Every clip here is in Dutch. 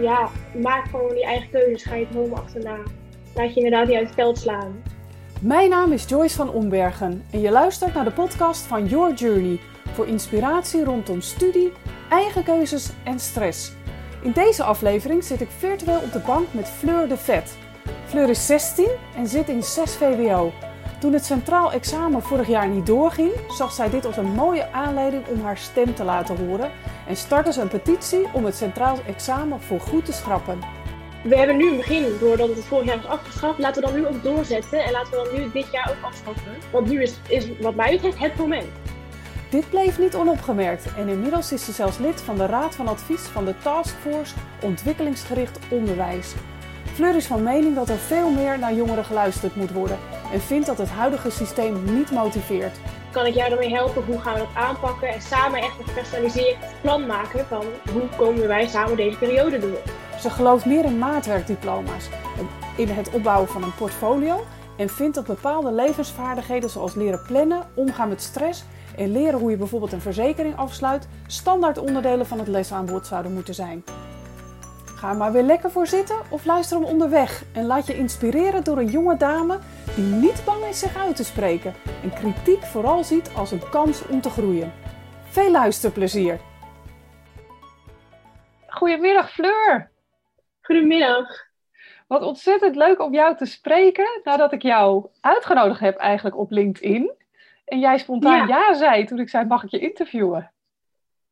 ja, maak gewoon je eigen keuzes. Ga je dromen achterna. Laat je inderdaad niet uit het veld slaan. Mijn naam is Joyce van Ombergen en je luistert naar de podcast van Your Journey voor inspiratie rondom studie, eigen keuzes en stress. In deze aflevering zit ik virtueel op de bank met Fleur de Vet. Fleur is 16 en zit in 6 VWO. Toen het centraal examen vorig jaar niet doorging, zag zij dit als een mooie aanleiding om haar stem te laten horen en startte ze een petitie om het centraal examen voor goed te schrappen. We hebben nu een begin doordat het vorig jaar is afgeschaft. Laten we dan nu ook doorzetten en laten we dan nu dit jaar ook afschaffen. Want nu is, is wat mij betreft het moment. Dit bleef niet onopgemerkt en inmiddels is ze zelfs lid van de Raad van Advies van de Taskforce Ontwikkelingsgericht Onderwijs. Fleur is van mening dat er veel meer naar jongeren geluisterd moet worden en vindt dat het huidige systeem niet motiveert. Kan ik jou daarmee helpen? Hoe gaan we dat aanpakken? En samen echt een gepersonaliseerd plan maken van hoe komen wij samen deze periode door. Ze gelooft meer in maatwerkdiploma's, in het opbouwen van een portfolio en vindt dat bepaalde levensvaardigheden zoals leren plannen, omgaan met stress en leren hoe je bijvoorbeeld een verzekering afsluit, standaard onderdelen van het lesaanbod zouden moeten zijn. Ga er maar weer lekker voor zitten of luister hem onderweg en laat je inspireren door een jonge dame die niet bang is zich uit te spreken en kritiek vooral ziet als een kans om te groeien. Veel luisterplezier! Goedemiddag Fleur! Goedemiddag! Wat ontzettend leuk om jou te spreken nadat ik jou uitgenodigd heb eigenlijk op LinkedIn. En jij spontaan ja, ja zei toen ik zei, mag ik je interviewen?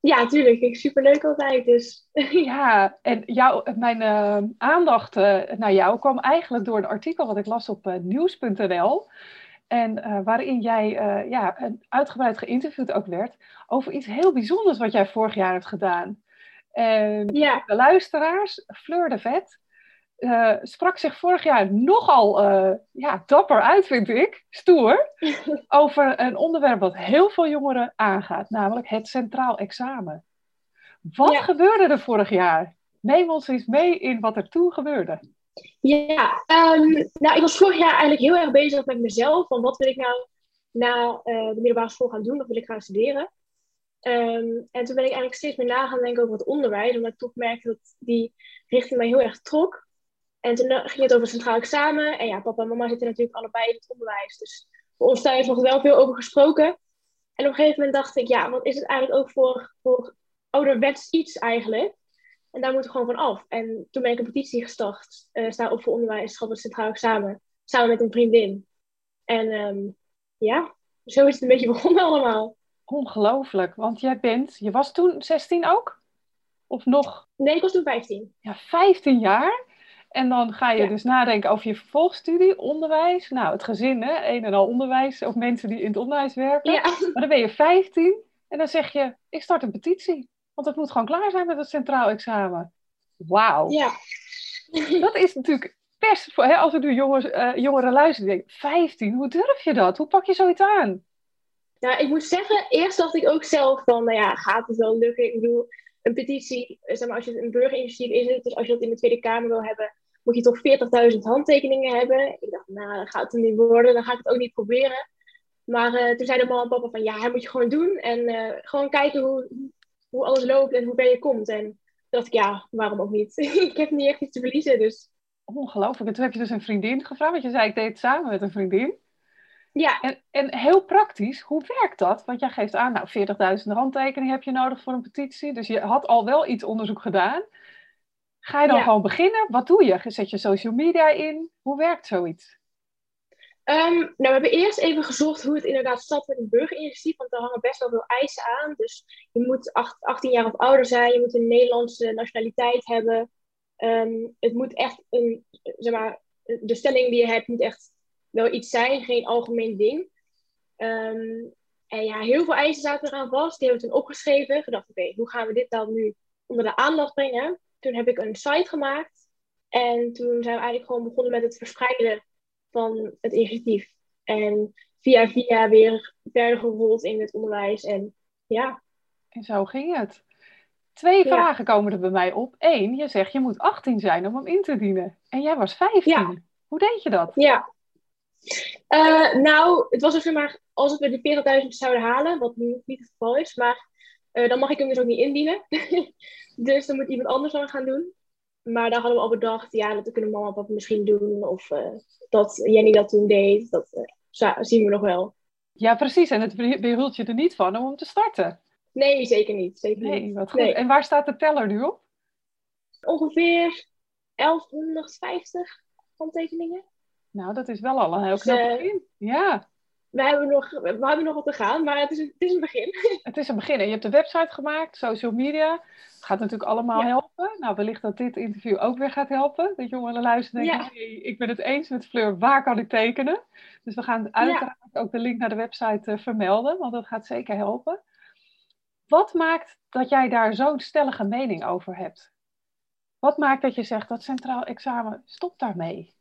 Ja, natuurlijk. Ik superleuk altijd. Dus. Ja, en jou, mijn uh, aandacht uh, naar jou kwam eigenlijk door een artikel wat ik las op uh, nieuws.nl. En waarin jij ja, uitgebreid geïnterviewd ook werd over iets heel bijzonders wat jij vorig jaar hebt gedaan. En ja. de luisteraars, Fleur de Vet, uh, sprak zich vorig jaar nogal uh, ja, dapper uit, vind ik, stoer, over een onderwerp wat heel veel jongeren aangaat, namelijk het centraal examen. Wat ja. gebeurde er vorig jaar? Neem ons eens mee in wat er toen gebeurde. Ja, um, nou, ik was vorig jaar eigenlijk heel erg bezig met mezelf. Van wat wil ik nou na uh, de middelbare school gaan doen? Of wil ik gaan studeren? Um, en toen ben ik eigenlijk steeds meer na gaan denken over het onderwijs. Omdat ik toch merkte dat die richting mij heel erg trok. En toen ging het over centraal examen. En ja, papa en mama zitten natuurlijk allebei in het onderwijs. Dus voor ons thuis er wel veel over gesproken. En op een gegeven moment dacht ik, ja, wat is het eigenlijk ook voor, voor ouderwets iets eigenlijk? En daar moeten we gewoon van af. En toen ben ik een petitie gestart. Uh, sta op voor onderwijs, het centraal examen. Samen met een vriendin. En um, ja, zo is het een beetje begonnen allemaal. Ongelooflijk, want jij bent, je was toen 16 ook? Of nog? Nee, ik was toen 15. Ja, 15 jaar. En dan ga je ja. dus nadenken over je vervolgstudie, onderwijs. Nou, het gezin, hè? een en al onderwijs. Of mensen die in het onderwijs werken. Ja. Maar dan ben je 15 en dan zeg je, ik start een petitie. Want het moet gewoon klaar zijn met het centraal examen. Wauw. Ja. Dat is natuurlijk best, voor, hè, als we nu jongens, uh, jongeren luisteren, denk 15, hoe durf je dat? Hoe pak je zoiets aan? Nou, ik moet zeggen, eerst dacht ik ook zelf van, nou ja, gaat het wel lukken? Ik bedoel, een petitie, zeg maar, als je een burgerinitiatief is dus als je dat in de Tweede Kamer wil hebben, moet je toch 40.000 handtekeningen hebben. Ik dacht, nou, dat gaat het niet worden, dan ga ik het ook niet proberen. Maar uh, toen zeiden mama en papa van, ja, dat moet je gewoon doen. En uh, gewoon kijken hoe, hoe alles loopt en hoe ver je komt. En toen dacht ik, ja, waarom ook niet? ik heb niet echt iets te verliezen, dus... Ongelooflijk. En toen heb je dus een vriendin gevraagd, want je zei, ik deed het samen met een vriendin. Ja. En, en heel praktisch, hoe werkt dat? Want jij geeft aan, nou, 40.000 handtekeningen heb je nodig voor een petitie. Dus je had al wel iets onderzoek gedaan. Ga je dan Ja. gewoon beginnen? Wat doe je? Zet je social media in? Hoe werkt zoiets? Ehm, nou, we hebben eerst even gezocht hoe het inderdaad zat met een burgerinitiatief, want daar hangen best wel veel eisen aan. Dus je moet acht- 18 jaar of ouder zijn, je moet een Nederlandse nationaliteit hebben. Ehm, het moet echt een, zeg maar, de stelling die je hebt moet echt wel iets zijn, geen algemeen ding. Ehm, en ja, heel veel eisen zaten eraan vast. Die hebben we toen opgeschreven. Gedacht, oké, hoe gaan we dit dan nu onder de aandacht brengen? Toen heb ik een site gemaakt. En toen zijn we eigenlijk gewoon begonnen met het verspreiden van het initiatief. En via via weer verder gerold in het onderwijs. En ja, En zo ging het. Twee Ja. vragen komen er bij mij op. Eén, je zegt je moet 18 zijn om hem in te dienen. En jij was 15. Ja. Hoe deed je dat? ja. Eh, nou, het was dus maar als we de 40.000 zouden halen, wat nu niet het geval is, maar eh, dan mag ik hem dus ook niet indienen. dus dan moet iemand anders dan gaan doen. maar daar hadden we al bedacht, ja, dat kunnen mama en papa misschien doen. Of uh, dat Jenny dat toen deed. Dat zien we nog wel. Ja, precies. En het behult je er niet van om te starten. Nee, zeker niet. Zeker nee, niet. wat goed. Nee. En waar staat de teller nu op? Ongeveer 1150 handtekeningen. Nou, dat is wel al een heel dus, knap begin. Ja. We hebben, nog, we hebben nog wat te gaan, maar het is, het is een begin. Het is een begin. En je hebt de website gemaakt, social media. Het gaat natuurlijk allemaal helpen. Nou, wellicht dat dit interview ook weer gaat helpen. Dat jongeren luisteren en denken, hey, ik ben het eens met Fleur, waar kan ik tekenen? Dus we gaan uiteraard ook de link naar de website uh, vermelden, want dat gaat zeker helpen. Wat maakt dat jij daar zo'n stellige mening over hebt? Wat maakt dat je zegt dat centraal examen, stop daarmee?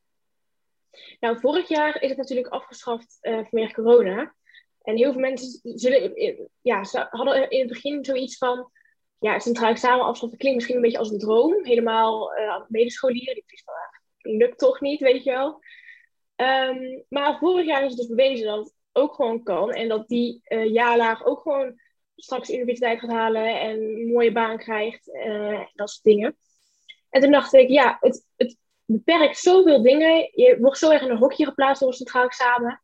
Nou, vorig jaar is het natuurlijk afgeschaft uh, vanwege corona. En heel veel mensen zullen, ja, hadden in het begin zoiets van... Ja, centraal examen afschaffen klinkt misschien een beetje als een droom. Helemaal uh, medescholieren, die precies van, lukt toch niet, weet je wel. Um, maar vorig jaar is het dus bewezen dat het ook gewoon kan. En dat die uh, jaarlaag ook gewoon straks universiteit gaat halen en een mooie baan krijgt. Uh, dat soort dingen. En toen dacht ik, ja, het, het beperkt zoveel dingen. Je wordt zo erg in een hokje geplaatst door een centraal examen.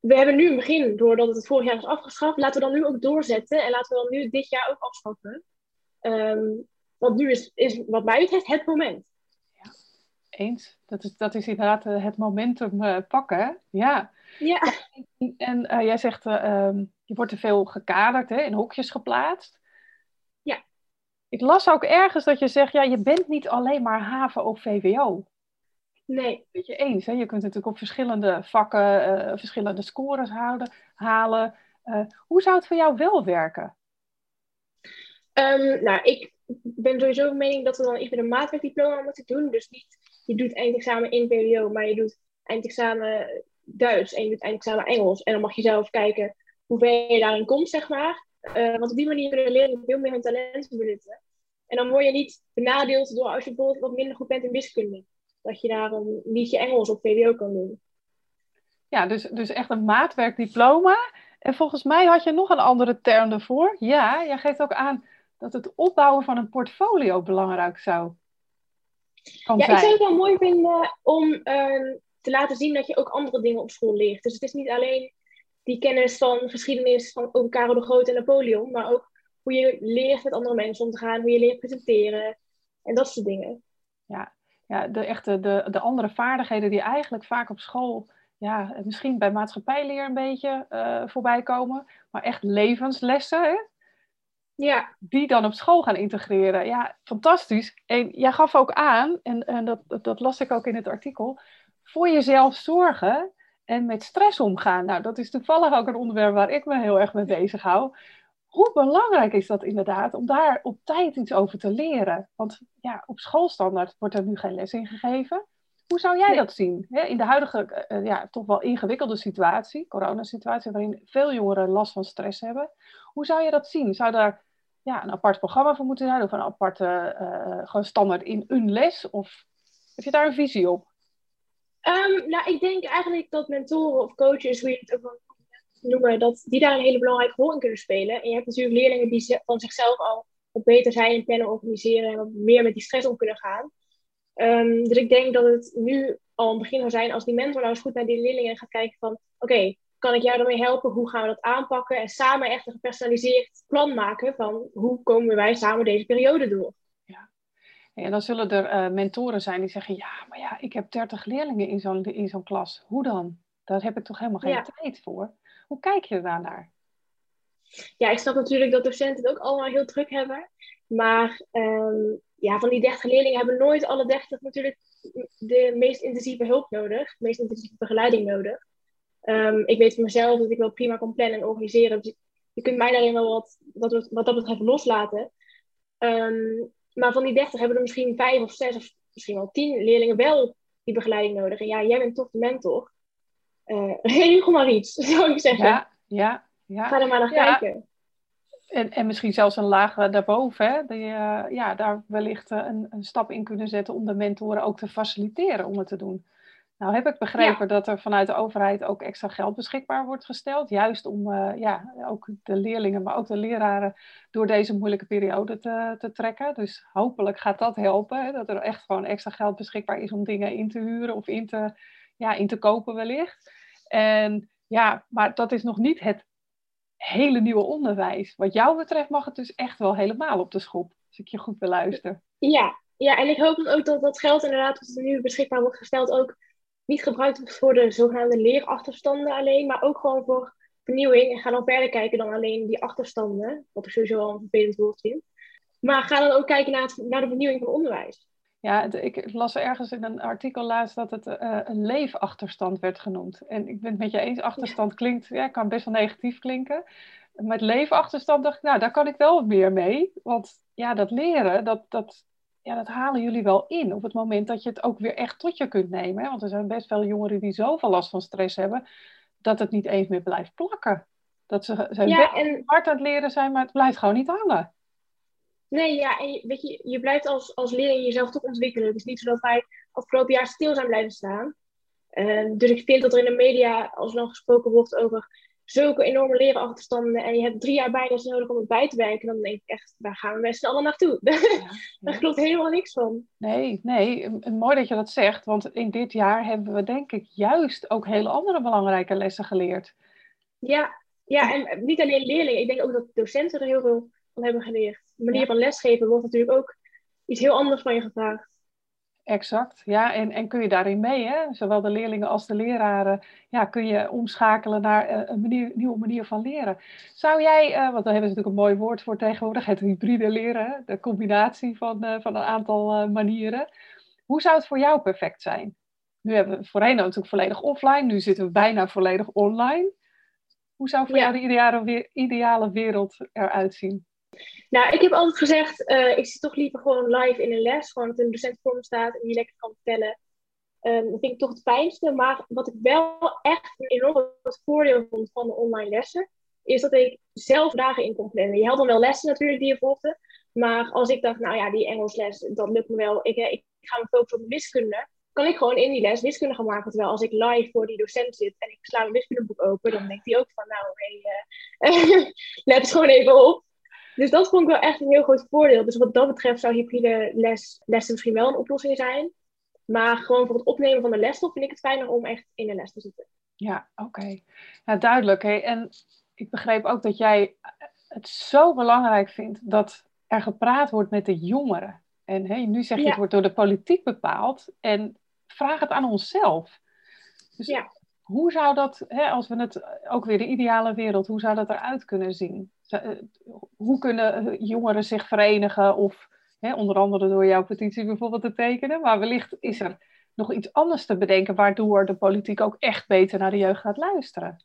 We hebben nu een begin, doordat het vorig jaar is afgeschaft. Laten we dan nu ook doorzetten en laten we dan nu dit jaar ook afschaffen. Um, want nu is, is wat mij betreft het moment. Ja, eens. Dat is, dat is inderdaad eh, het momentum uh, pakken. Ja. ja. En, en uh, jij zegt, um, je wordt te veel gekaderd, hè, in hokjes geplaatst. Ik las ook ergens dat je zegt, ja, je bent niet alleen maar haven of VWO. Nee. Weet je eens, hè? je kunt natuurlijk op verschillende vakken uh, verschillende scores houden, halen. Uh, hoe zou het voor jou wel werken? Um, nou, ik ben sowieso van mening dat we dan even een maatwerkdiploma moeten doen. Dus niet, je doet eindexamen in VWO, maar je doet eindexamen Duits en je doet eindexamen Engels. En dan mag je zelf kijken hoe ver je daarin komt, zeg maar. Uh, want op die manier kunnen leerlingen veel meer hun talenten benutten. En dan word je niet benadeeld door als je bijvoorbeeld wat minder goed bent in wiskunde. Dat je daarom niet je Engels op VWO kan doen. Ja, dus, dus echt een maatwerkdiploma. En volgens mij had je nog een andere term ervoor. Ja, jij geeft ook aan dat het opbouwen van een portfolio belangrijk zou kan ja, zijn. ik zou het wel mooi vinden om uh, te laten zien dat je ook andere dingen op school leert. Dus het is niet alleen die kennis van geschiedenis van over Karel de Grote en Napoleon, maar ook hoe je leert met andere mensen om te gaan, hoe je leert presenteren en dat soort dingen. Ja, ja de, echte, de, de andere vaardigheden die eigenlijk vaak op school, ja, misschien bij maatschappijleer een beetje uh, voorbij komen, maar echt levenslessen, hè? Ja. Die dan op school gaan integreren. Ja, fantastisch. En jij gaf ook aan, en, en dat, dat las ik ook in het artikel, voor jezelf zorgen en met stress omgaan. Nou, dat is toevallig ook een onderwerp waar ik me heel erg mee bezig hou. Hoe belangrijk is dat inderdaad om daar op tijd iets over te leren? Want ja, op schoolstandaard wordt er nu geen les in gegeven. Hoe zou jij dat zien? in de huidige, eh, eh, ja, toch wel ingewikkelde situatie, coronasituatie, waarin veel jongeren last van stress hebben. Hoe zou je dat zien? Zou daar ja, een apart programma voor moeten zijn? Of een aparte, uh, gewoon standaard in een les? Of heb je daar een visie op? Um, nou, ik denk eigenlijk dat mentoren of coaches, hoe je het ook wil noemen, dat die daar een hele belangrijke rol in kunnen spelen. En je hebt natuurlijk leerlingen die van zichzelf al wat beter zijn in plannen organiseren en wat meer met die stress om kunnen gaan. Um, dus ik denk dat het nu al een begin zou zijn als die mentor nou eens goed naar die leerlingen gaat kijken van oké, kan ik jou daarmee helpen? Hoe gaan we dat aanpakken? En samen echt een gepersonaliseerd plan maken van hoe komen wij samen deze periode door. En dan zullen er uh, mentoren zijn die zeggen, ja, maar ja, ik heb 30 leerlingen in zo'n, in zo'n klas. Hoe dan? Daar heb ik toch helemaal geen tijd voor. Hoe kijk je daar naar? Ja, ik snap natuurlijk dat docenten het ook allemaal heel druk hebben. Maar um, ja, van die 30 leerlingen hebben nooit alle 30 natuurlijk de meest intensieve hulp nodig. De meest intensieve begeleiding nodig. Um, ik weet van mezelf dat ik wel prima kan plannen en organiseren. Dus je kunt mij daarin wel wat, wat, wat dat betreft loslaten. Um, maar van die 30 hebben er misschien vijf of zes of misschien wel tien leerlingen wel die begeleiding nodig. En ja, jij bent toch de mentor. Uh, regel maar iets, zou ik zeggen. Ja, ja, ja. Ga er maar naar kijken. En, en misschien zelfs een laag daarboven, hè? Die, uh, ja, daar wellicht uh, een, een, stap in kunnen zetten om de mentoren ook te faciliteren om het te doen. Nou heb ik begrepen dat er vanuit de overheid ook extra geld beschikbaar wordt gesteld. Juist om uh, ja, ook de leerlingen, maar ook de leraren door deze moeilijke periode te, te trekken. Dus hopelijk gaat dat helpen. Hè, dat er echt gewoon extra geld beschikbaar is om dingen in te huren of in te, ja, in te kopen wellicht. En ja, maar dat is nog niet het hele nieuwe onderwijs. Wat jou betreft mag het dus echt wel helemaal op de schop. Als ik je goed beluister. Ja, ja en ik hoop ook dat dat geld inderdaad, wat er nu beschikbaar wordt gesteld, ook niet gebruikt wordt voor de zogenaamde leerachterstanden alleen, maar ook gewoon voor vernieuwing. En ga dan verder kijken dan alleen die achterstanden, wat ik sowieso al een vervelend woord vind. Maar ga dan ook kijken naar, het, naar de vernieuwing van onderwijs. Ja, ik las ergens in een artikel laatst dat het uh, een leefachterstand werd genoemd. En ik ben het met je eens, achterstand klinkt, ja, kan best wel negatief klinken. Met leefachterstand dacht ik, nou, daar kan ik wel meer mee. Want ja, dat leren, dat, dat, ja, dat halen jullie wel in op het moment dat je het ook weer echt tot je kunt nemen. Hè? Want er zijn best veel jongeren die zoveel last van stress hebben, dat het niet eens meer blijft plakken. Dat ze zijn ja, en... hard aan het leren zijn, maar het blijft gewoon niet hangen. Nee, ja, en weet je, je blijft als, als leerling jezelf toch ontwikkelen. Het is niet zo dat wij afgelopen jaar stil zijn blijven staan. Uh, dus ik vind dat er in de media als dan gesproken wordt over zulke enorme lerenachterstanden en je hebt drie jaar bijna nodig om het bij te werken, dan denk ik echt, waar gaan we met z'n allen naartoe? Ja, Daar klopt helemaal niks van. Nee, nee, mooi dat je dat zegt, want in dit jaar hebben we denk ik juist ook hele andere belangrijke lessen geleerd. Ja, ja en niet alleen leerlingen, ik denk ook dat docenten er heel veel van hebben geleerd. De manier van lesgeven wordt natuurlijk ook iets heel anders van je gevraagd. Exact, ja. En, en kun je daarin mee, hè? zowel de leerlingen als de leraren, ja, kun je omschakelen naar eh, een manier, nieuwe manier van leren. Zou jij, uh, want daar hebben ze natuurlijk een mooi woord voor tegenwoordig, het hybride leren, de combinatie van, uh, van een aantal manieren. Hoe zou het voor jou perfect zijn? Nu hebben we voorheen natuurlijk volledig offline, nu zitten we bijna volledig online. Hoe zou voor jou de ideale, ideale wereld eruit zien? Nou, ik heb altijd gezegd, uh, ik zit toch liever gewoon live in een les. Gewoon dat een docent voor me staat en die lekker kan vertellen. Um, dat vind ik toch het fijnste. Maar wat ik wel echt een enorm voordeel vond van de online lessen, is dat ik zelf dagen in kon plannen. Je had dan wel lessen natuurlijk die je volgde. Maar als ik dacht, nou ja, die Engelsles, dat lukt me wel. Ik, ik ga me focussen op wiskunde. Kan ik gewoon in die les wiskunde gaan maken. Terwijl als ik live voor die docent zit en ik sla een wiskundeboek open, dan denkt hij ook van, nou, hey, uh, let gewoon even op. Dus dat vond ik wel echt een heel groot voordeel. Dus wat dat betreft zou hybride les, lessen misschien wel een oplossing zijn. Maar gewoon voor het opnemen van de lesstof vind ik het fijner om echt in de les te zitten. Ja, oké. Ja, duidelijk. Hè? En ik begreep ook dat jij het zo belangrijk vindt dat er gepraat wordt met de jongeren. En hè, nu zeg je het wordt door de politiek bepaald. En vraag het aan onszelf. Dus ja. hoe zou dat, hè, als we het ook weer de ideale wereld, hoe zou dat eruit kunnen zien? Eh, hoe kunnen jongeren zich verenigen of hè, onder andere door jouw petitie bijvoorbeeld te tekenen, maar wellicht is er nog iets anders te bedenken waardoor de politiek ook echt beter naar de jeugd gaat luisteren.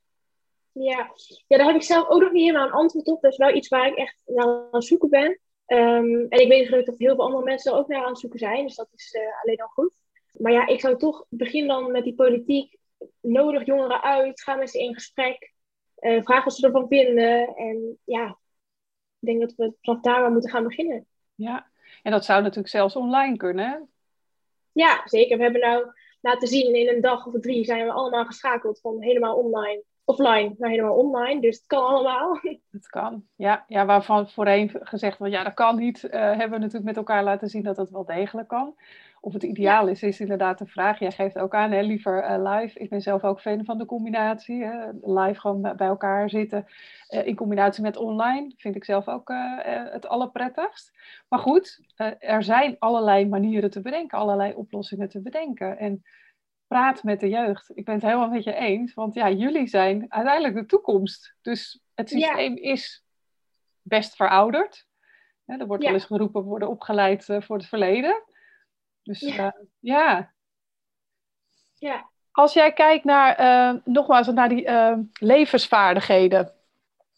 Ja, ja daar heb ik zelf ook nog niet helemaal een antwoord op. Dat is wel iets waar ik echt naar aan het zoeken ben. Ehm, en ik weet gelukkig dat heel veel andere mensen er ook naar aan het zoeken zijn, dus dat is alleen al goed. Maar ja, ik zou toch beginnen dan met die politiek. Nodig jongeren uit, ga met ze in gesprek. Uh, vraag wat ze ervan vinden. En ja, ik denk dat we vanaf daar maar moeten gaan beginnen. Ja, en dat zou natuurlijk zelfs online kunnen. Ja, zeker. We hebben nou laten zien in een dag of drie zijn we allemaal geschakeld van helemaal online, offline naar helemaal online. Dus het kan allemaal. Het kan, ja. ja waarvan voorheen gezegd wordt, ja dat kan niet, uh, hebben we natuurlijk met elkaar laten zien dat dat wel degelijk kan. Of het ideaal is, is inderdaad de vraag. Jij geeft ook aan, hè, liever uh, live. Ik ben zelf ook fan van de combinatie. Hè. Live gewoon bij elkaar zitten. Uh, in combinatie met online vind ik zelf ook uh, het allerprettigst. Maar goed, er zijn allerlei manieren te bedenken. Allerlei oplossingen te bedenken. En praat met de jeugd. Ik ben het helemaal met je eens. Want ja, jullie zijn uiteindelijk de toekomst. Dus het systeem is best verouderd. er wordt wel eens geroepen, worden opgeleid voor het verleden. Dus ja. Uh, ja. ja. Als jij kijkt naar, uh, nogmaals, naar die uh, levensvaardigheden,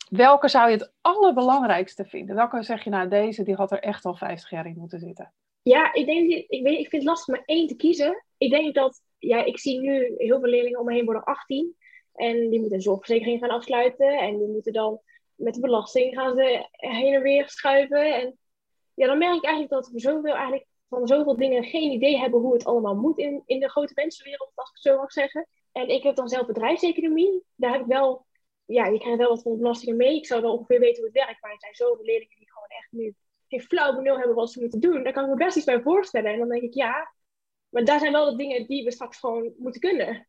welke zou je het allerbelangrijkste vinden? Welke zeg je nou, deze die had er echt al 50 jaar in moeten zitten? Ja, ik denk, ik, weet, ik vind het lastig maar één te kiezen. Ik denk dat, ja, ik zie nu heel veel leerlingen om me heen worden 18. En die moeten een zorgverzekering gaan afsluiten. En die moeten dan met de belasting gaan ze heen en weer schuiven. En ja, dan merk ik eigenlijk dat er zoveel eigenlijk van zoveel dingen geen idee hebben hoe het allemaal moet in, in de grote mensenwereld, als ik zo mag zeggen. En ik heb dan zelf bedrijfseconomie. Daar heb ik wel, ja, je krijgt wel wat van belastingen mee. Ik zou wel ongeveer weten hoe het werkt, maar er zijn zoveel leerlingen die gewoon echt nu geen flauw benul hebben wat ze moeten doen. Daar kan ik me best iets bij voorstellen. En dan denk ik, ja, maar daar zijn wel de dingen die we straks gewoon moeten kunnen.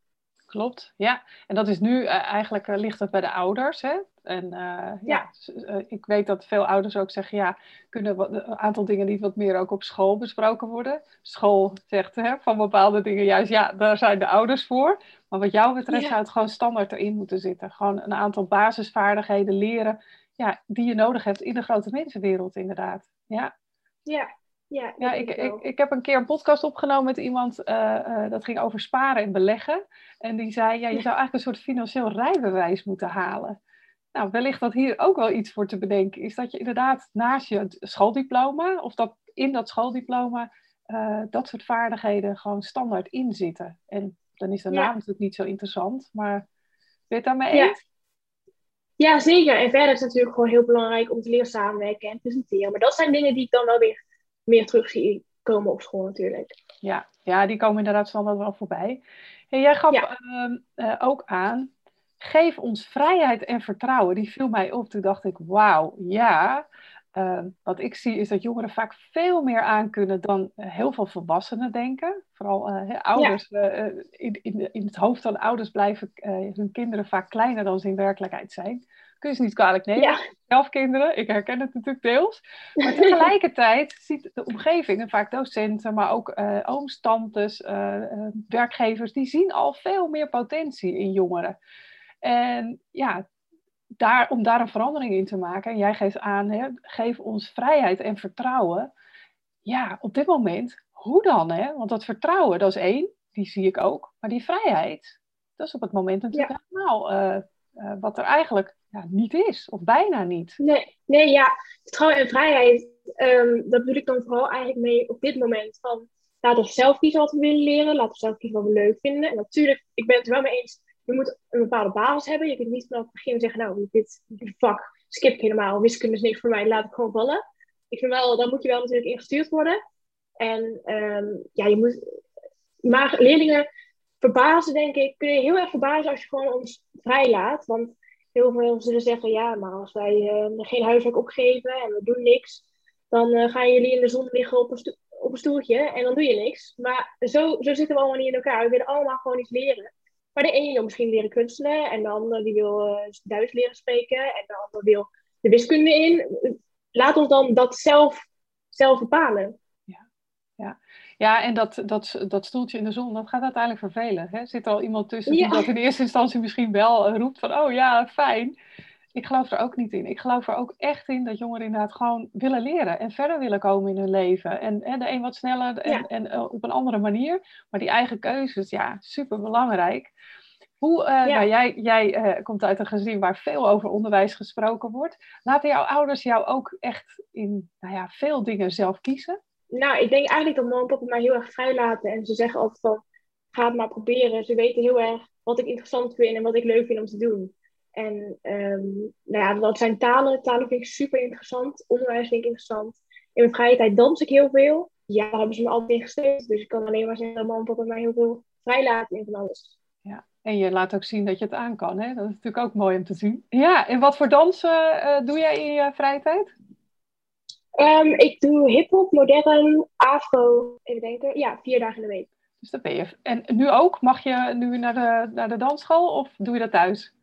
Klopt, ja. En dat is nu uh, eigenlijk uh, ligt het bij de ouders. Hè? En uh, ja, ja ik weet dat veel ouders ook zeggen, ja, kunnen wat, een aantal dingen die wat meer ook op school besproken worden. School zegt hè, van bepaalde dingen juist, ja, daar zijn de ouders voor. Maar wat jou betreft ja. zou het gewoon standaard erin moeten zitten. Gewoon een aantal basisvaardigheden leren, ja, die je nodig hebt in de grote mensenwereld inderdaad. Ja. Ja, ja, ja ik, ik, ik heb een keer een podcast opgenomen met iemand, uh, uh, dat ging over sparen en beleggen. En die zei, ja, je zou eigenlijk een soort financieel rijbewijs moeten halen. Nou, wellicht dat hier ook wel iets voor te bedenken is, dat je inderdaad naast je schooldiploma, of dat in dat schooldiploma, uh, dat soort vaardigheden gewoon standaard inzitten. En dan is de naam ja. natuurlijk niet zo interessant, maar ben je het daarmee eens? Ja. ja, zeker. En verder is het natuurlijk gewoon heel belangrijk om te leren samenwerken en presenteren. Maar dat zijn dingen die ik dan wel weer meer terug zie komen op school natuurlijk. Ja, ja die komen inderdaad standaard wel voorbij. En jij gaf ja. uh, uh, ook aan, geef ons vrijheid en vertrouwen. Die viel mij op. Toen dacht ik, wauw, ja. Uh, wat ik zie is dat jongeren vaak veel meer aankunnen dan heel veel volwassenen denken. Vooral uh, ouders, ja. in, in, in, het hoofd van ouders blijven hun kinderen vaak kleiner dan ze in werkelijkheid zijn kun je ze niet kwalijk nemen. Ja. Zelf kinderen, ik herken het natuurlijk deels. Maar tegelijkertijd ziet de omgeving, en vaak docenten, maar ook uh, ooms, tantes, uh, uh, werkgevers, die zien al veel meer potentie in jongeren. En ja, daar, om daar een verandering in te maken, en jij geeft aan, hè, geef ons vrijheid en vertrouwen. Ja, op dit moment, hoe dan? Hè? Want dat vertrouwen, dat is één, die zie ik ook. Maar die vrijheid, dat is op het moment natuurlijk ja. helemaal wat er eigenlijk ja, niet is, of bijna niet. Nee, nee ja, vertrouwen en vrijheid, um, dat bedoel ik dan vooral eigenlijk mee op dit moment. Van, laten we zelf kiezen wat we willen leren, laten we zelf kiezen wat we leuk vinden. En natuurlijk, ik ben het er wel mee eens, je moet een bepaalde basis hebben. Je kunt niet vanaf het begin zeggen, nou, dit, vak skip ik helemaal, wiskunde is niks voor mij, laat ik gewoon vallen. Ik vind wel, daar moet je wel natuurlijk ingestuurd worden. En um, ja, je moet, maar leerlingen verbazen, denk ik, kun je heel erg verbazen als je gewoon ons vrij laat. Want heel veel zullen zeggen, ja, maar als wij uh, geen huiswerk opgeven en we doen niks, dan uh, gaan jullie in de zon liggen op een, op een stoeltje en dan doe je niks. Maar zo, zo zitten we allemaal niet in elkaar. We willen allemaal gewoon iets leren. Maar de ene wil misschien leren kunstelen en de ander die wil uh, Duits leren spreken en de ander wil de wiskunde in. Laat ons dan dat zelf, zelf bepalen. Ja, ja. Ja, en dat, dat, dat stoeltje in de zon, dat gaat uiteindelijk vervelen. Hè? Zit er al iemand tussen die dat in eerste instantie misschien wel roept van, oh ja, fijn. Ik geloof er ook niet in. Ik geloof er ook echt in dat jongeren inderdaad gewoon willen leren en verder willen komen in hun leven. En, en de een wat sneller en, ja. en uh, op een andere manier. Maar die eigen keuzes, ja, super belangrijk. Hoe, uh, ja. nou, jij, jij uh, komt uit een gezin waar veel over onderwijs gesproken wordt. Laten jouw ouders jou ook echt in nou ja, veel dingen zelf kiezen? Nou, ik denk eigenlijk dat mama en papa mij heel erg vrij laten. En ze zeggen altijd van, ga het maar proberen. Ze weten heel erg wat ik interessant vind en wat ik leuk vind om te doen. En um, nou ja, dat zijn talen. Talen vind ik super interessant. Onderwijs vind ik interessant. In mijn vrije tijd dans ik heel veel. Ja, daar hebben ze me altijd in gesteund. Dus ik kan alleen maar zeggen dat mama en papa mij heel veel vrij laten in van alles. Ja, en je laat ook zien dat je het aan kan. Hè? Dat is natuurlijk ook mooi om te zien. Ja, en wat voor dansen uh, doe jij in je vrije tijd? Um, ik doe hip-hop, modern, afro, even denken. Ja, vier dagen in de week. Dus dat ben je. En nu ook? Mag je nu naar de, naar de dansschool of doe je dat thuis?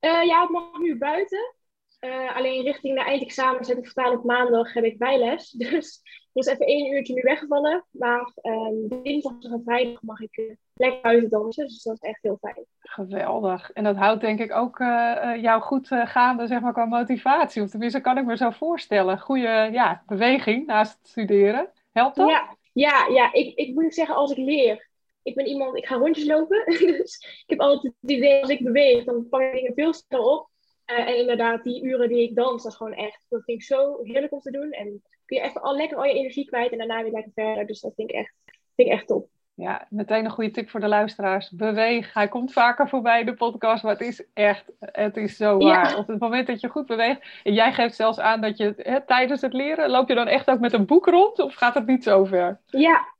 Uh, ja, ik mag nu buiten. Uh, alleen richting de eindexamen zet ik vertaal op maandag heb ik bijles. Dus er is even één uurtje nu weggevallen. Maar um, dinsdag en vrijdag mag ik uh, lekker buiten dansen. Dus dat is echt heel fijn. Geweldig. En dat houdt denk ik ook uh, jou goed gaande zeg maar, qua motivatie. Of tenminste kan ik me zo voorstellen. Goede ja, beweging naast het studeren. Helpt dat? Ja, ja, ja. Ik, ik moet zeggen als ik leer. Ik ben iemand, ik ga rondjes lopen. dus ik heb altijd het idee als ik beweeg, dan pak ik dingen veel sneller op. Uh, en inderdaad, die uren die ik dans, dat is gewoon echt, dat vind ik zo heerlijk om te doen. En kun je even al lekker al je energie kwijt en daarna weer lekker verder. Dus dat vind ik echt, vind ik echt top. Ja, meteen een goede tip voor de luisteraars. Beweeg. Hij komt vaker voorbij in de podcast, maar het is echt, het is zo waar. Op het moment dat je goed beweegt, en jij geeft zelfs aan dat je hè, tijdens het leren, loop je dan echt ook met een boek rond of gaat het niet zo ver? Ja.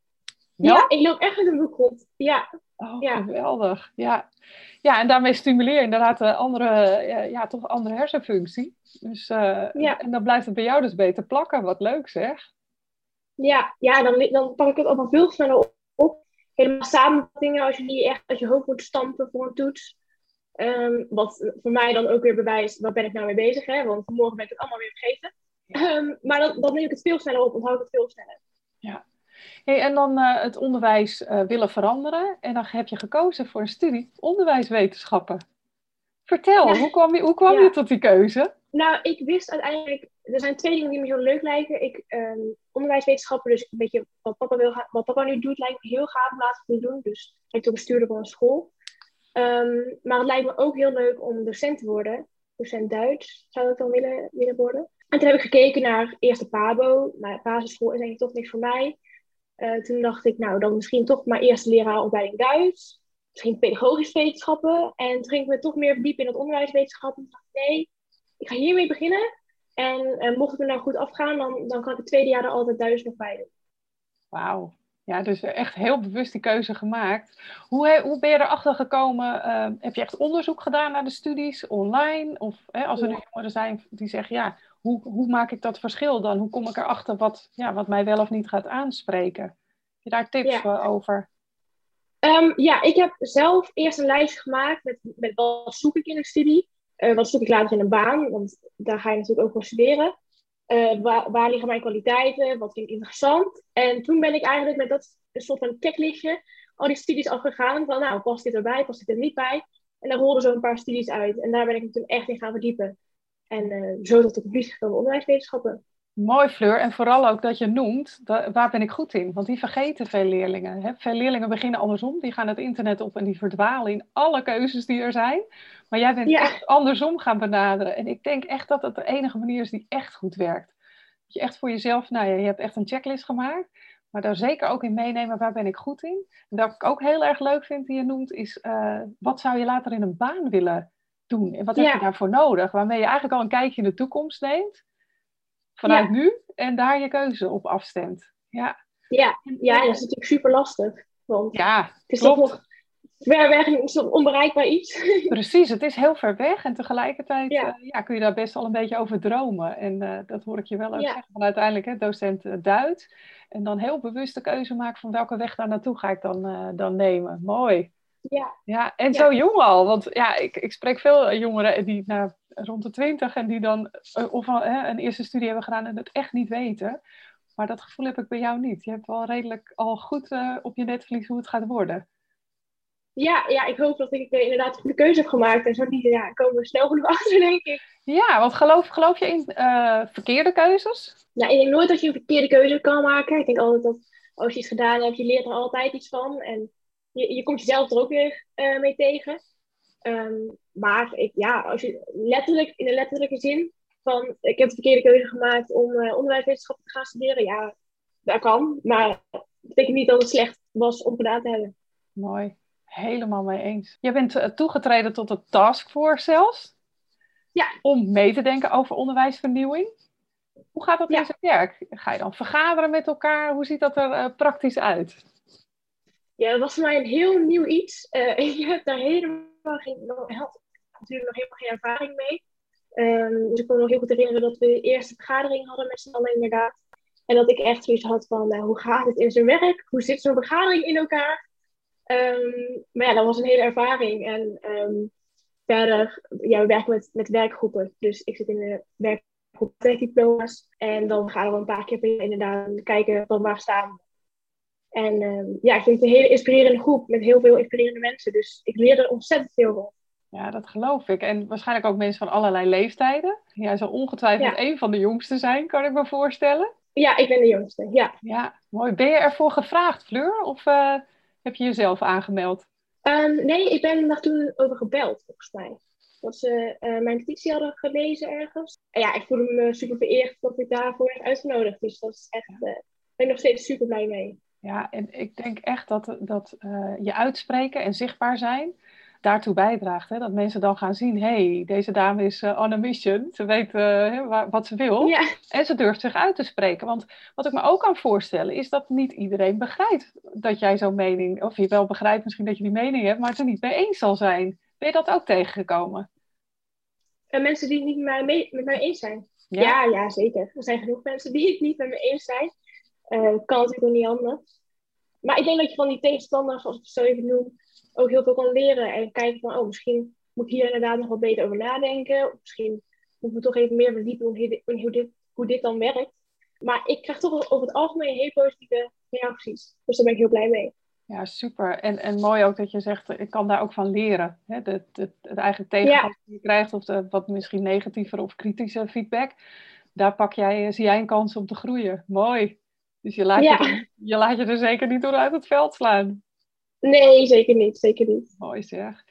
Ja, ja ik loop echt met een boek rond. Ja. Oh, ja. geweldig. Ja. ja, en daarmee stimuleer je inderdaad een andere, ja, toch andere hersenfunctie. Dus, uh, ja. En dan blijft het bij jou dus beter plakken. Wat leuk zeg. Ja, ja dan, dan pak ik het allemaal veel sneller op. Helemaal samenvattingen als je die echt uit je hoofd moet stampen voor een toets. Um, wat voor mij dan ook weer bewijst, waar ben ik nou mee bezig? Hè? Want morgen ben ik het allemaal weer vergeten. Um, maar dan, dan neem ik het veel sneller op, onthoud ik het veel sneller. Ja. Hey, en dan uh, het onderwijs uh, willen veranderen. En dan heb je gekozen voor een studie onderwijswetenschappen. Vertel, hoe kwam, je, hoe kwam ja. je tot die keuze? Nou, ik wist uiteindelijk, er zijn twee dingen die me heel leuk lijken. Ik, um, onderwijswetenschappen, dus een beetje wat papa, wil wat papa nu doet, lijkt me heel gaaf om later te doen. Dus ik ben bestuurder van een school. Um, maar het lijkt me ook heel leuk om docent te worden. Docent Duits zou ik dan willen, willen worden. En toen heb ik gekeken naar eerste PABO. Maar basisschool is eigenlijk toch niks voor mij. Uh, toen dacht ik, nou, dan misschien toch maar eerst leraaropleiding Duits. Misschien pedagogische wetenschappen. En toen ging ik me toch meer verdiepen in het onderwijswetenschappen. En dacht ik, nee, ik ga hiermee beginnen. En uh, mocht het me nou goed afgaan, dan, dan kan ik het tweede jaar er altijd Duits nog bij doen. Wauw. Ja, dus echt heel bewust die keuze gemaakt. Hoe, hoe ben je erachter gekomen? Uh, heb je echt onderzoek gedaan naar de studies online? Of hè, als er nu jongeren zijn die zeggen, ja, hoe, hoe maak ik dat verschil dan? Hoe kom ik erachter wat, ja, wat mij wel of niet gaat aanspreken? Heb je daar tips ja. over? Um, ja, ik heb zelf eerst een lijstje gemaakt met, met wat zoek ik in een studie. Uh, wat zoek ik later in een baan, want daar ga je natuurlijk ook voor studeren. Uh, waar, waar, liggen mijn kwaliteiten? Wat vind ik interessant? En toen ben ik eigenlijk met dat soort van checklistje al die studies afgegaan. Van nou, past dit erbij, past dit er niet bij? En daar rolden zo een paar studies uit. En daar ben ik me toen echt in gaan verdiepen. En uh, zo tot de conclusie gekomen onderwijswetenschappen. Mooi Fleur, en vooral ook dat je noemt, dat, waar ben ik goed in? Want die vergeten veel leerlingen. Hè? Veel leerlingen beginnen andersom, die gaan het internet op en die verdwalen in alle keuzes die er zijn. Maar jij bent ja. echt andersom gaan benaderen. En ik denk echt dat dat de enige manier is die echt goed werkt. Dat je echt voor jezelf, nou ja, je hebt echt een checklist gemaakt. Maar daar zeker ook in meenemen, waar ben ik goed in? En wat ik ook heel erg leuk vind, die je noemt, is uh, wat zou je later in een baan willen doen? En wat ja. heb je daarvoor nodig? Waarmee je eigenlijk al een kijkje in de toekomst neemt vanuit ja. nu en daar je keuze op afstemt. Ja, ja, ja dat is natuurlijk super lastig. Want ja, het is klopt. toch nog ver weg en onbereikbaar iets. Precies, het is heel ver weg en tegelijkertijd ja. Uh, ja kun je daar best wel een beetje over dromen. En uh, dat hoor ik je wel ook ja. zeggen van uiteindelijk, hè, docent uh, Duits. En dan heel bewust de keuze maken van welke weg daar naartoe ga ik dan, dan nemen. Mooi. Ja. ja en zo jong al, want ja, ik, ik spreek veel jongeren die nou, rond de twintig en die dan of een eerste studie hebben gedaan en het echt niet weten. Maar dat gevoel heb ik bij jou niet. Je hebt wel redelijk al goed op je netvlies hoe het gaat worden. Ja, ja, ik hoop dat ik inderdaad de keuze heb gemaakt. En zo niet, ja, komen we snel genoeg achter, denk ik. Ja, want geloof, geloof je in uh, verkeerde keuzes? Nou, ik denk nooit dat je een verkeerde keuze kan maken. Ik denk altijd dat als je iets gedaan hebt, je leert er altijd iets van. En je, je komt jezelf er ook weer uh, mee tegen. Um, maar ik, ja, als je letterlijk, in de letterlijke zin van ik heb de verkeerde keuze gemaakt om uh, onderwijswetenschappen te gaan studeren, ja, dat kan. Maar dat betekent niet dat het slecht was om gedaan te hebben. Mooi. Helemaal mee eens. Je bent uh, toegetreden tot de taskforce zelfs. Ja. Om mee te denken over onderwijsvernieuwing. Hoe gaat dat ja. in zijn werk? Ga je dan vergaderen met elkaar? Hoe ziet dat er uh, praktisch uit? Ja, dat was voor mij een heel nieuw iets. Uh, ik heb daar helemaal geen, natuurlijk nog helemaal geen ervaring mee. Um, dus ik kan me nog heel goed herinneren dat we de eerste vergadering hadden met z'n allen inderdaad. En dat ik echt zoiets had van, nou, hoe gaat het in zijn werk? Hoe zit zo'n vergadering in elkaar? Um, maar ja, dat was een hele ervaring. En um, verder, ja, we werken met, met werkgroepen. Dus ik zit in de werkgroep diploma's. En dan gaan we een paar keer per inderdaad kijken van waar staan. En um, ja, ik vind het een hele inspirerende groep met heel veel inspirerende mensen. Dus ik leer er ontzettend veel van. Ja, dat geloof ik. En waarschijnlijk ook mensen van allerlei leeftijden. Jij zal ongetwijfeld ja. een van de jongsten zijn, kan ik me voorstellen. Ja, ik ben de jongste, ja. Ja, mooi. Ben je ervoor gevraagd, Fleur? Of uh, heb je jezelf aangemeld? Um, nee, ik ben daar toen over gebeld, volgens mij. Dat ze uh, mijn petitie hadden gelezen ergens. En ja, ik voelde me super vereerd dat ik daarvoor werd uitgenodigd. Dus dat is echt, uh, ben ik nog steeds super blij mee. Ja, en ik denk echt dat, dat uh, je uitspreken en zichtbaar zijn daartoe bijdraagt. Hè? Dat mensen dan gaan zien, hey, deze dame is uh, on a mission. Ze weet uh, wat ze wil. Ja. En ze durft zich uit te spreken. Want wat ik me ook kan voorstellen, is dat niet iedereen begrijpt dat jij zo'n mening, of je wel begrijpt misschien dat je die mening hebt, maar het er niet mee eens zal zijn. Ben je dat ook tegengekomen? En mensen die het niet met mij, mee, met mij eens zijn. Ja? ja? Ja, zeker. Er zijn genoeg mensen die het niet met me eens zijn. Uh, kan natuurlijk niet anders. Maar ik denk dat je van die tegenstanders, zoals ik het zo even noem, ook heel veel kan leren. En kijken van, oh, misschien moet ik hier inderdaad nog wat beter over nadenken. Of misschien moeten we toch even meer verdiepen hoe, hoe, dit, hoe dit dan werkt. Maar ik krijg toch over het algemeen heel positieve reacties. Dus daar ben ik heel blij mee. Ja, super. En, en mooi ook dat je zegt, ik kan daar ook van leren. Hè? Het, eigen tegenstand ja. die je krijgt, of de wat misschien negatiever of kritische feedback. Daar pak jij, zie jij een kans om te groeien. Mooi. Dus je laat, je, je, laat je er zeker niet door uit het veld slaan. Nee, zeker niet. Zeker niet. Mooi zeg.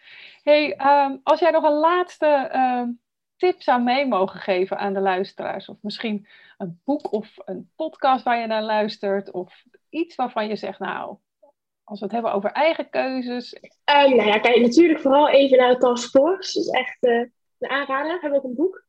Hey, um, als jij nog een laatste um, tip zou mee mogen geven aan de luisteraars, of misschien een boek of een podcast waar je naar luistert, of iets waarvan je zegt, nou, als we het hebben over eigen keuzes. Um, nou ja, kijk natuurlijk vooral even naar de taskforce. Dat is echt uh, een aanrader. We hebben ook een boek.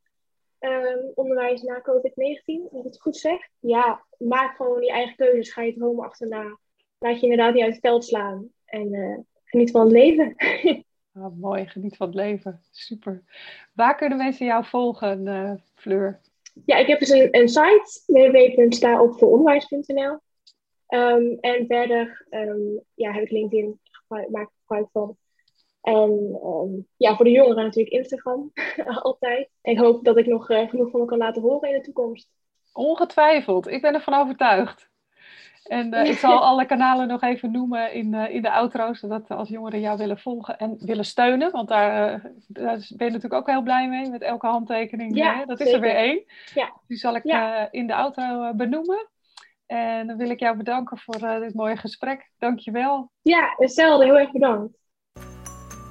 Um, onderwijs na COVID-19, als ik het goed zeg. Ja, maak gewoon je eigen keuzes. Ga je dromen achterna. Laat je inderdaad niet uit het veld slaan. En uh, geniet van het leven. ah, mooi, geniet van het leven. Super. Waar kunnen mensen jou volgen, uh, Fleur? Ja, ik heb dus een, een site, www.staopvooronderwijs.nl. Um, en verder um, ja, heb ik LinkedIn, maak ik gebruik van. En um, ja, voor de jongeren natuurlijk Instagram, altijd. Ik hoop dat ik nog uh, genoeg van me kan laten horen in de toekomst. Ongetwijfeld, ik ben ervan overtuigd. En uh, ik zal alle kanalen nog even noemen in, uh, in de outro, zodat als jongeren jou willen volgen en willen steunen, want daar, daar ben je natuurlijk ook heel blij mee met elke handtekening. Ja, dat is er weer één. Ja. Die zal ik ja. in de outro benoemen. En dan wil ik jou bedanken voor dit mooie gesprek. Dankjewel. Ja, hetzelfde. Heel erg bedankt.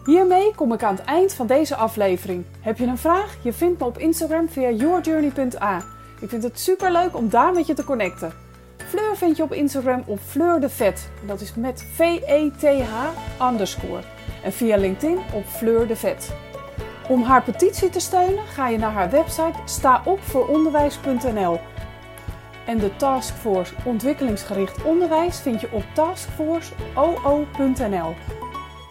Hiermee kom ik aan het eind van deze aflevering. Heb je een vraag? Je vindt me op Instagram via yourjourney.a. Ik vind het super leuk om daar met je te connecten. Fleur vind je op Instagram op Fleur de Vet. Dat is met V-E-T-H underscore. En via LinkedIn op Fleur de Vet. Om haar petitie te steunen ga je naar haar website staopvooronderwijs.nl. En de Taskforce Ontwikkelingsgericht Onderwijs vind je op taskforceoo.nl.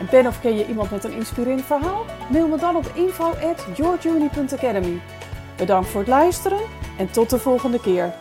En ben of ken je iemand met een inspirerend verhaal? Mail me dan op info@yourjourney.academy. Bedankt voor het luisteren en tot de volgende keer.